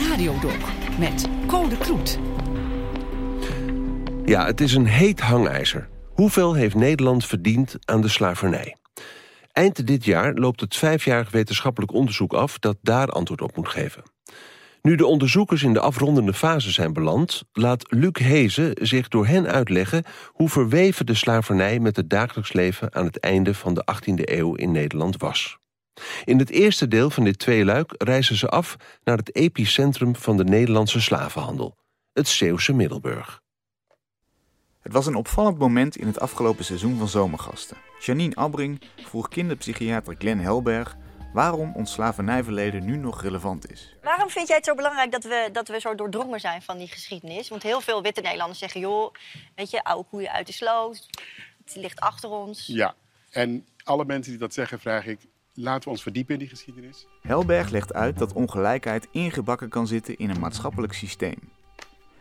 Radiodoc met Code Kloet. Ja, het is een heet hangijzer. Hoeveel heeft Nederland verdiend aan de slavernij? Eind dit jaar loopt het vijfjarig wetenschappelijk onderzoek af... dat daar antwoord op moet geven. Nu de onderzoekers in de afrondende fase zijn beland... laat Luc Hezen zich door hen uitleggen... hoe verweven de slavernij met het dagelijks leven... aan het einde van de 18e eeuw in Nederland was. In het eerste deel van dit tweeluik reizen ze af... naar het epicentrum van de Nederlandse slavenhandel. Het Zeeuwse Middelburg. Het was een opvallend moment in het afgelopen seizoen van Zomergasten. Janine Abbring vroeg kinderpsychiater Glenn Helberg waarom ons slavernijverleden nu nog relevant is. Waarom vind jij het zo belangrijk dat we, dat we zo doordrongen zijn van die geschiedenis? Want heel veel witte Nederlanders zeggen, joh, weet je, oude koeien uit de sloot. Het ligt achter ons. Ja, en alle mensen die dat zeggen, vraag ik, laten we ons verdiepen in die geschiedenis. Helberg legt uit dat ongelijkheid ingebakken kan zitten in een maatschappelijk systeem.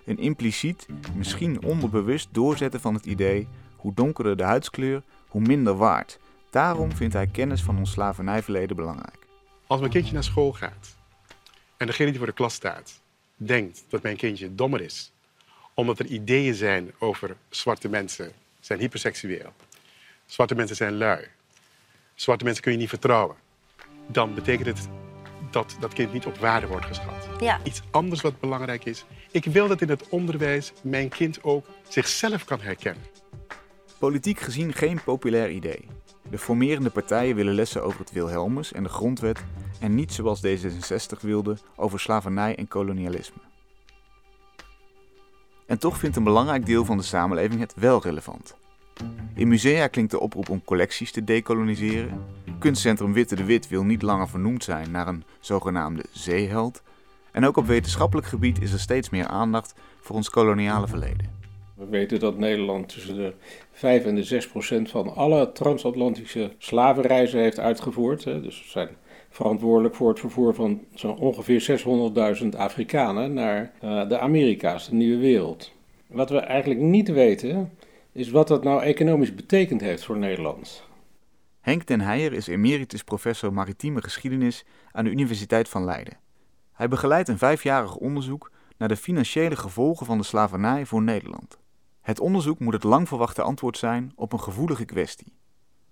Een impliciet, misschien onderbewust doorzetten van het idee: hoe donkerder de huidskleur, hoe minder waard. Daarom vindt hij kennis van ons slavernijverleden belangrijk. Als mijn kindje naar school gaat en degene die voor de klas staat denkt dat mijn kindje dommer is, omdat er ideeën zijn over zwarte mensen zijn hyperseksueel, zwarte mensen zijn lui, zwarte mensen kun je niet vertrouwen, dan betekent het dat dat kind niet op waarde wordt geschat. Ja. Iets anders wat belangrijk is. Ik wil dat in het onderwijs mijn kind ook zichzelf kan herkennen. Politiek gezien geen populair idee. De formerende partijen willen lessen over het Wilhelmus en de grondwet en niet zoals D66 wilde over slavernij en kolonialisme. En toch vindt een belangrijk deel van de samenleving het wel relevant. In musea klinkt de oproep om collecties te decoloniseren. Kunstcentrum Witte de Wit wil niet langer vernoemd zijn naar een zogenaamde zeeheld. En ook op wetenschappelijk gebied is er steeds meer aandacht voor ons koloniale verleden. We weten dat Nederland tussen de 5 en de 6 procent van alle transatlantische slavenreizen heeft uitgevoerd. Dus we zijn verantwoordelijk voor het vervoer van zo'n ongeveer 600.000 Afrikanen naar uh, de Amerika's, de nieuwe wereld. Wat we eigenlijk niet weten, is wat dat nou economisch betekend heeft voor Nederland. Henk den Heijer is emeritus professor maritieme geschiedenis aan de Universiteit van Leiden. Hij begeleidt een vijfjarig onderzoek naar de financiële gevolgen van de slavernij voor Nederland. Het onderzoek moet het lang verwachte antwoord zijn op een gevoelige kwestie.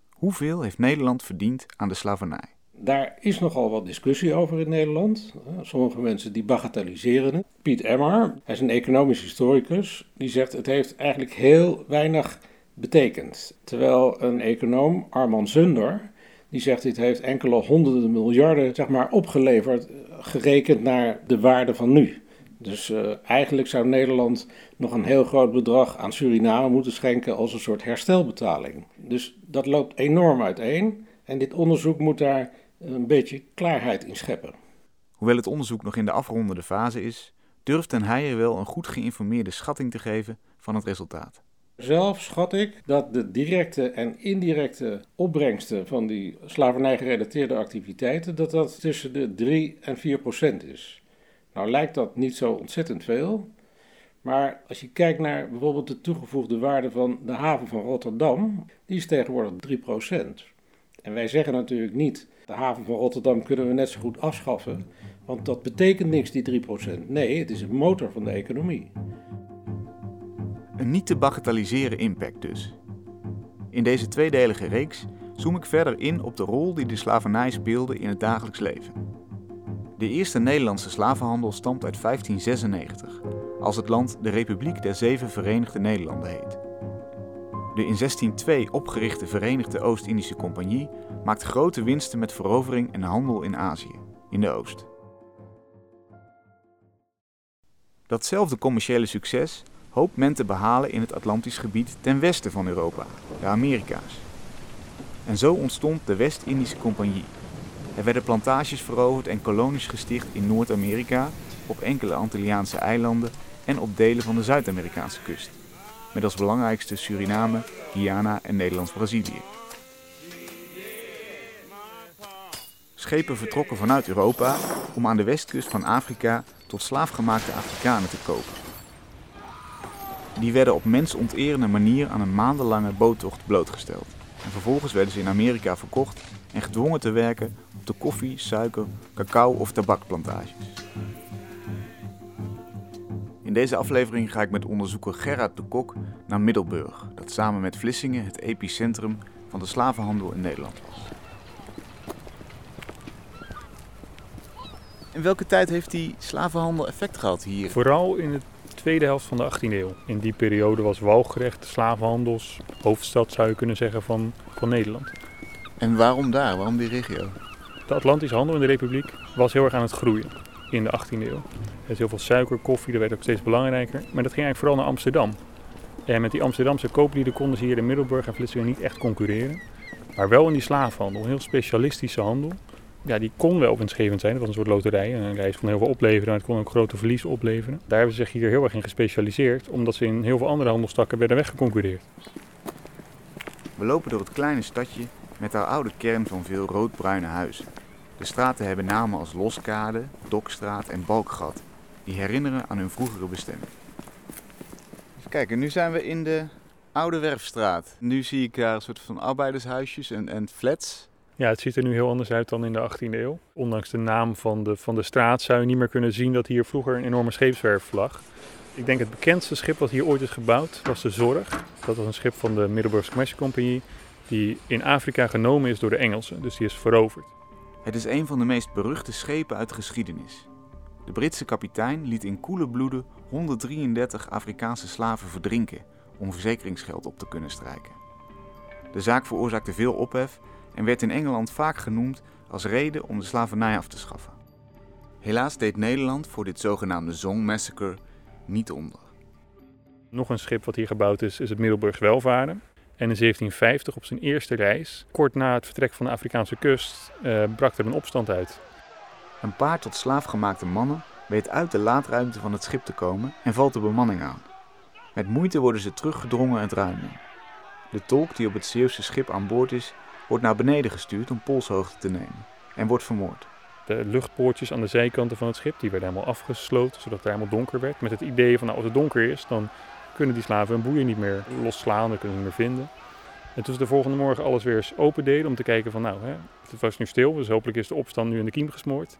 Hoeveel heeft Nederland verdiend aan de slavernij? Daar is nogal wat discussie over in Nederland. Sommige mensen die bagatelliseren het. Piet Emmer, hij is een economisch historicus, die zegt het heeft eigenlijk heel weinig betekend. Terwijl een econoom, Arman Zunder, die zegt dit heeft enkele honderden miljarden zeg maar, opgeleverd, gerekend naar de waarde van nu. Dus uh, eigenlijk zou Nederland nog een heel groot bedrag aan Suriname moeten schenken als een soort herstelbetaling. Dus dat loopt enorm uiteen en dit onderzoek moet daar een beetje klaarheid in scheppen. Hoewel het onderzoek nog in de afrondende fase is, durft Den Heijer wel een goed geïnformeerde schatting te geven van het resultaat. Zelf schat ik dat de directe en indirecte opbrengsten van die slavernij-gerelateerde activiteiten, dat dat tussen de 3 en 4 procent is. Nou lijkt dat niet zo ontzettend veel, maar als je kijkt naar bijvoorbeeld de toegevoegde waarde van de haven van Rotterdam, die is tegenwoordig 3 procent. En wij zeggen natuurlijk niet, de haven van Rotterdam kunnen we net zo goed afschaffen, want dat betekent niks, die 3%. Nee, het is een motor van de economie. Een niet te bagatelliseren impact dus. In deze tweedelige reeks zoom ik verder in op de rol die de slavernij speelde in het dagelijks leven. De eerste Nederlandse slavenhandel stamt uit 1596, als het land de Republiek der Zeven Verenigde Nederlanden heet. De in 1602 opgerichte Verenigde Oost-Indische Compagnie maakt grote winsten met verovering en handel in Azië, in de Oost. Datzelfde commerciële succes hoopt men te behalen in het Atlantisch gebied ten westen van Europa, de Amerika's. En zo ontstond de West-Indische Compagnie. Er werden plantages veroverd en kolonies gesticht in Noord-Amerika, op enkele Antilliaanse eilanden en op delen van de Zuid-Amerikaanse kust. Met als belangrijkste Suriname, Guyana en Nederlands-Brazilië. Schepen vertrokken vanuit Europa om aan de westkust van Afrika tot slaafgemaakte Afrikanen te kopen. Die werden op mensonterende manier aan een maandenlange boottocht blootgesteld. En vervolgens werden ze in Amerika verkocht en gedwongen te werken op de koffie, suiker, cacao of tabakplantages. Deze aflevering ga ik met onderzoeker Gerard de Kok naar Middelburg, dat samen met Vlissingen het epicentrum van de slavenhandel in Nederland was. In welke tijd heeft die slavenhandel effect gehad hier? Vooral in de tweede helft van de 18e eeuw. In die periode was Walgerecht de slavenhandels hoofdstad, zou je kunnen zeggen, van, van Nederland. En waarom daar? Waarom die regio? De Atlantische handel in de Republiek was heel erg aan het groeien in de 18e eeuw. Er is heel veel suiker, koffie, dat werd ook steeds belangrijker. Maar dat ging eigenlijk vooral naar Amsterdam. En met die Amsterdamse kooplieden konden ze hier in Middelburg en Vlissingen niet echt concurreren. Maar wel in die slavenhandel, een heel specialistische handel. Ja, die kon wel winstgevend zijn. Dat was een soort loterij. En een reis kon heel veel opleveren, maar het kon ook grote verliezen opleveren. Daar hebben ze zich hier heel erg in gespecialiseerd, omdat ze in heel veel andere handelstakken werden weggeconcurreerd. We lopen door het kleine stadje met haar oude kern van veel roodbruine huizen. De straten hebben namen als Loskade, Dokstraat en Balkgat, die herinneren aan hun vroegere bestemming. Even kijken, nu zijn we in de Oude Werfstraat. Nu zie ik daar een soort van arbeidershuisjes en, en flats. Ja, het ziet er nu heel anders uit dan in de 18e eeuw. Ondanks de naam van de, van de straat zou je niet meer kunnen zien dat hier vroeger een enorme scheepswerf lag. Ik denk het bekendste schip wat hier ooit is gebouwd was de Zorg. Dat was een schip van de Middelburgse Commercie Compagnie die in Afrika genomen is door de Engelsen. Dus die is veroverd. Het is een van de meest beruchte schepen uit de geschiedenis. De Britse kapitein liet in koele bloeden 133 Afrikaanse slaven verdrinken om verzekeringsgeld op te kunnen strijken. De zaak veroorzaakte veel ophef en werd in Engeland vaak genoemd als reden om de slavernij af te schaffen. Helaas deed Nederland voor dit zogenaamde Zong Massacre niet onder. Nog een schip wat hier gebouwd is, is het Middelburgs Welvaren. En in 1750, op zijn eerste reis, kort na het vertrek van de Afrikaanse kust, eh, brak er een opstand uit. Een paar tot slaaf gemaakte mannen weet uit de laadruimte van het schip te komen en valt de bemanning aan. Met moeite worden ze teruggedrongen het ruim in. De tolk die op het Zeeuwse schip aan boord is, wordt naar beneden gestuurd om polshoogte te nemen en wordt vermoord. De luchtpoortjes aan de zijkanten van het schip die werden helemaal afgesloten, zodat het helemaal donker werd. Met het idee van nou, als het donker is, dan kunnen die slaven hun boeien niet meer losslaan, dan kunnen ze niet meer vinden. En toen ze de volgende morgen alles weer eens open deden om te kijken van nou, hè, het was nu stil, dus hopelijk is de opstand nu in de kiem gesmoord.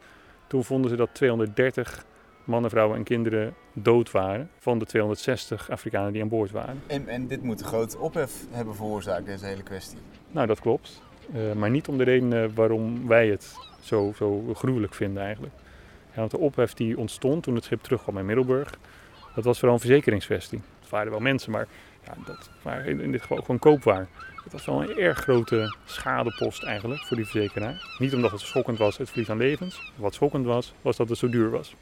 Toen vonden ze dat 230 mannen, vrouwen en kinderen dood waren van de 260 Afrikanen die aan boord waren. En, en dit moet een groot ophef hebben veroorzaakt, deze hele kwestie. Nou, dat klopt. Uh, maar niet om de reden waarom wij het zo, zo gruwelijk vinden eigenlijk. Ja, want de ophef die ontstond toen het schip terugkwam in Middelburg, dat was vooral een verzekeringskwestie. Waren wel mensen, maar ja, dat waren in dit geval gewoon koopwaar. Het was wel een erg grote schadepost eigenlijk voor die verzekeraar. Niet omdat het schokkend was, het verlies aan levens. Wat schokkend was, was dat het zo duur was.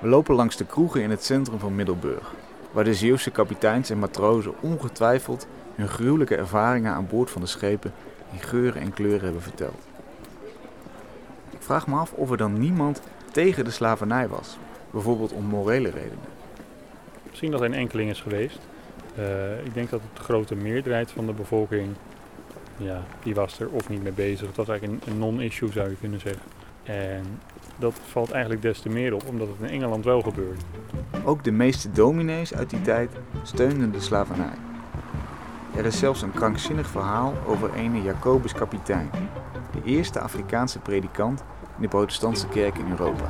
We lopen langs de kroegen in het centrum van Middelburg, waar de Zeeuwse kapiteins en matrozen ongetwijfeld hun gruwelijke ervaringen aan boord van de schepen in geuren en kleuren hebben verteld. Ik vraag me af of er dan niemand tegen de slavernij was, bijvoorbeeld om morele redenen. Misschien dat er een enkeling is geweest. Uh, ik denk dat de grote meerderheid van de bevolking, ja, die was er of niet mee bezig. Het was eigenlijk een, een non-issue zou je kunnen zeggen. En dat valt eigenlijk des te meer op, omdat het in Engeland wel gebeurt. Ook de meeste dominees uit die tijd steunden de slavernij. Er is zelfs een krankzinnig verhaal over een Jacobus Kapitein, de eerste Afrikaanse predikant in de protestantse kerk in Europa.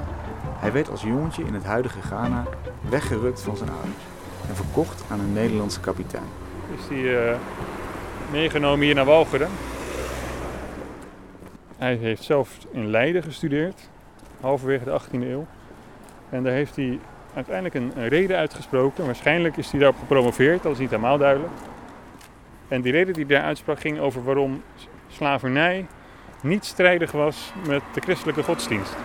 Hij werd als jongetje in het huidige Ghana weggerukt van zijn ouders en verkocht aan een Nederlandse kapitein. Is hij uh, meegenomen hier naar Walcheren? Hij heeft zelf in Leiden gestudeerd, halverwege de 18e eeuw. En daar heeft hij uiteindelijk een, een reden uitgesproken. Waarschijnlijk is hij daarop gepromoveerd, dat is niet helemaal duidelijk. En die reden die daar uitsprak ging over waarom slavernij niet strijdig was met de christelijke godsdienst.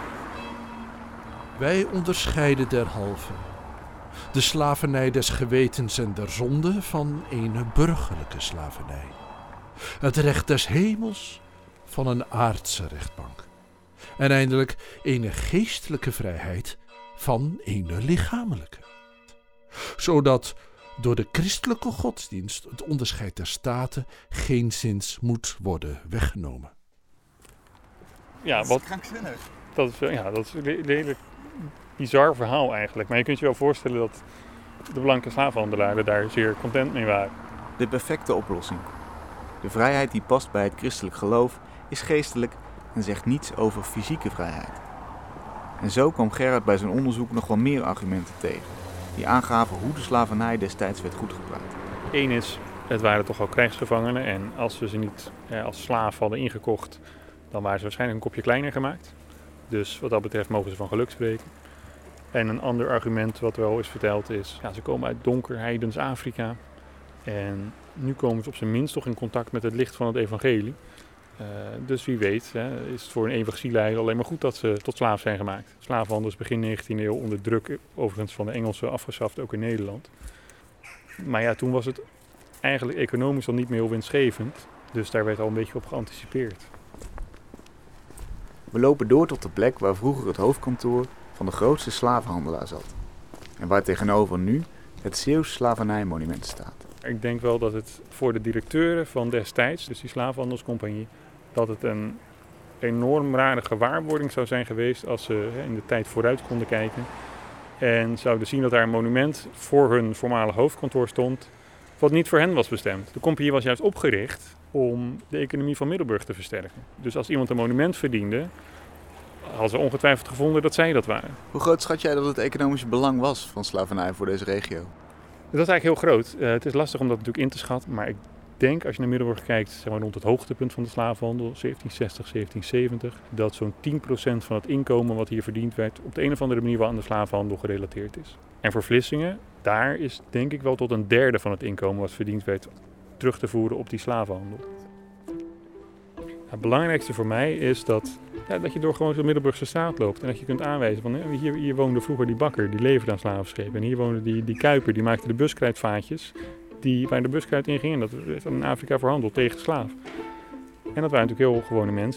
Wij onderscheiden derhalve de slavernij des gewetens en der zonde van een burgerlijke slavernij. Het recht des hemels van een aardse rechtbank. En eindelijk een geestelijke vrijheid van een lichamelijke. Zodat door de christelijke godsdienst het onderscheid der staten geen zins moet worden weggenomen. Ja, wat, dat is, ja, dat is een redelijk bizar verhaal eigenlijk. Maar je kunt je wel voorstellen dat de blanke slavenhandelaren daar zeer content mee waren. De perfecte oplossing. De vrijheid die past bij het christelijk geloof is geestelijk en zegt niets over fysieke vrijheid. En zo kwam Gerard bij zijn onderzoek nog wel meer argumenten tegen, die aangaven hoe de slavernij destijds werd goedgepraat. Eén is, het waren toch al krijgsgevangenen en als we ze niet eh, als slaaf hadden ingekocht, dan waren ze waarschijnlijk een kopje kleiner gemaakt. Dus wat dat betreft mogen ze van geluk spreken. En een ander argument wat wel is verteld is, ja, ze komen uit donker heidens Afrika. En nu komen ze op zijn minst toch in contact met het licht van het evangelie. Uh, dus wie weet hè, is het voor een evangelieleider alleen maar goed dat ze tot slaaf zijn gemaakt. Slavenhandel is begin 19e eeuw onder druk overigens van de Engelsen afgeschaft, ook in Nederland. Maar ja, toen was het eigenlijk economisch al niet meer heel winstgevend. Dus daar werd al een beetje op geanticipeerd. We lopen door tot de plek waar vroeger het hoofdkantoor van de grootste slavenhandelaar zat. En waar tegenover nu het Zeeuws slavernijmonument staat. Ik denk wel dat het voor de directeuren van destijds, dus die slavenhandelscompagnie, dat het een enorm rare gewaarwording zou zijn geweest als ze in de tijd vooruit konden kijken. En zouden zien dat daar een monument voor hun voormalig hoofdkantoor stond, wat niet voor hen was bestemd. De compagnie was juist opgericht om de economie van Middelburg te versterken. Dus als iemand een monument verdiende, hadden ze ongetwijfeld gevonden dat zij dat waren. Hoe groot schat jij dat het economische belang was van slavernij voor deze regio? Dat is eigenlijk heel groot. Uh, het is lastig om dat natuurlijk in te schatten, maar ik denk als je naar Middelburg kijkt, zeg maar rond het hoogtepunt van de slavenhandel, 1760, 1770, dat zo'n 10% van het inkomen wat hier verdiend werd op de een of andere manier wel aan de slavenhandel gerelateerd is. En voor Vlissingen, daar is denk ik wel tot een derde van het inkomen wat verdiend werd terug te voeren op die slavenhandel. Het belangrijkste voor mij is dat, ja, dat je door gewoon zo'n Middelburgse straat loopt en dat je kunt aanwijzen van hier, hier woonde vroeger die bakker, die leverde aan slavenschepen. En hier woonde die, die kuiper, die maakte de buskruidvaatjes die, waar de buskruid in ging. En dat werd in Afrika verhandeld tegen slaaf. En dat waren natuurlijk heel gewone mensen.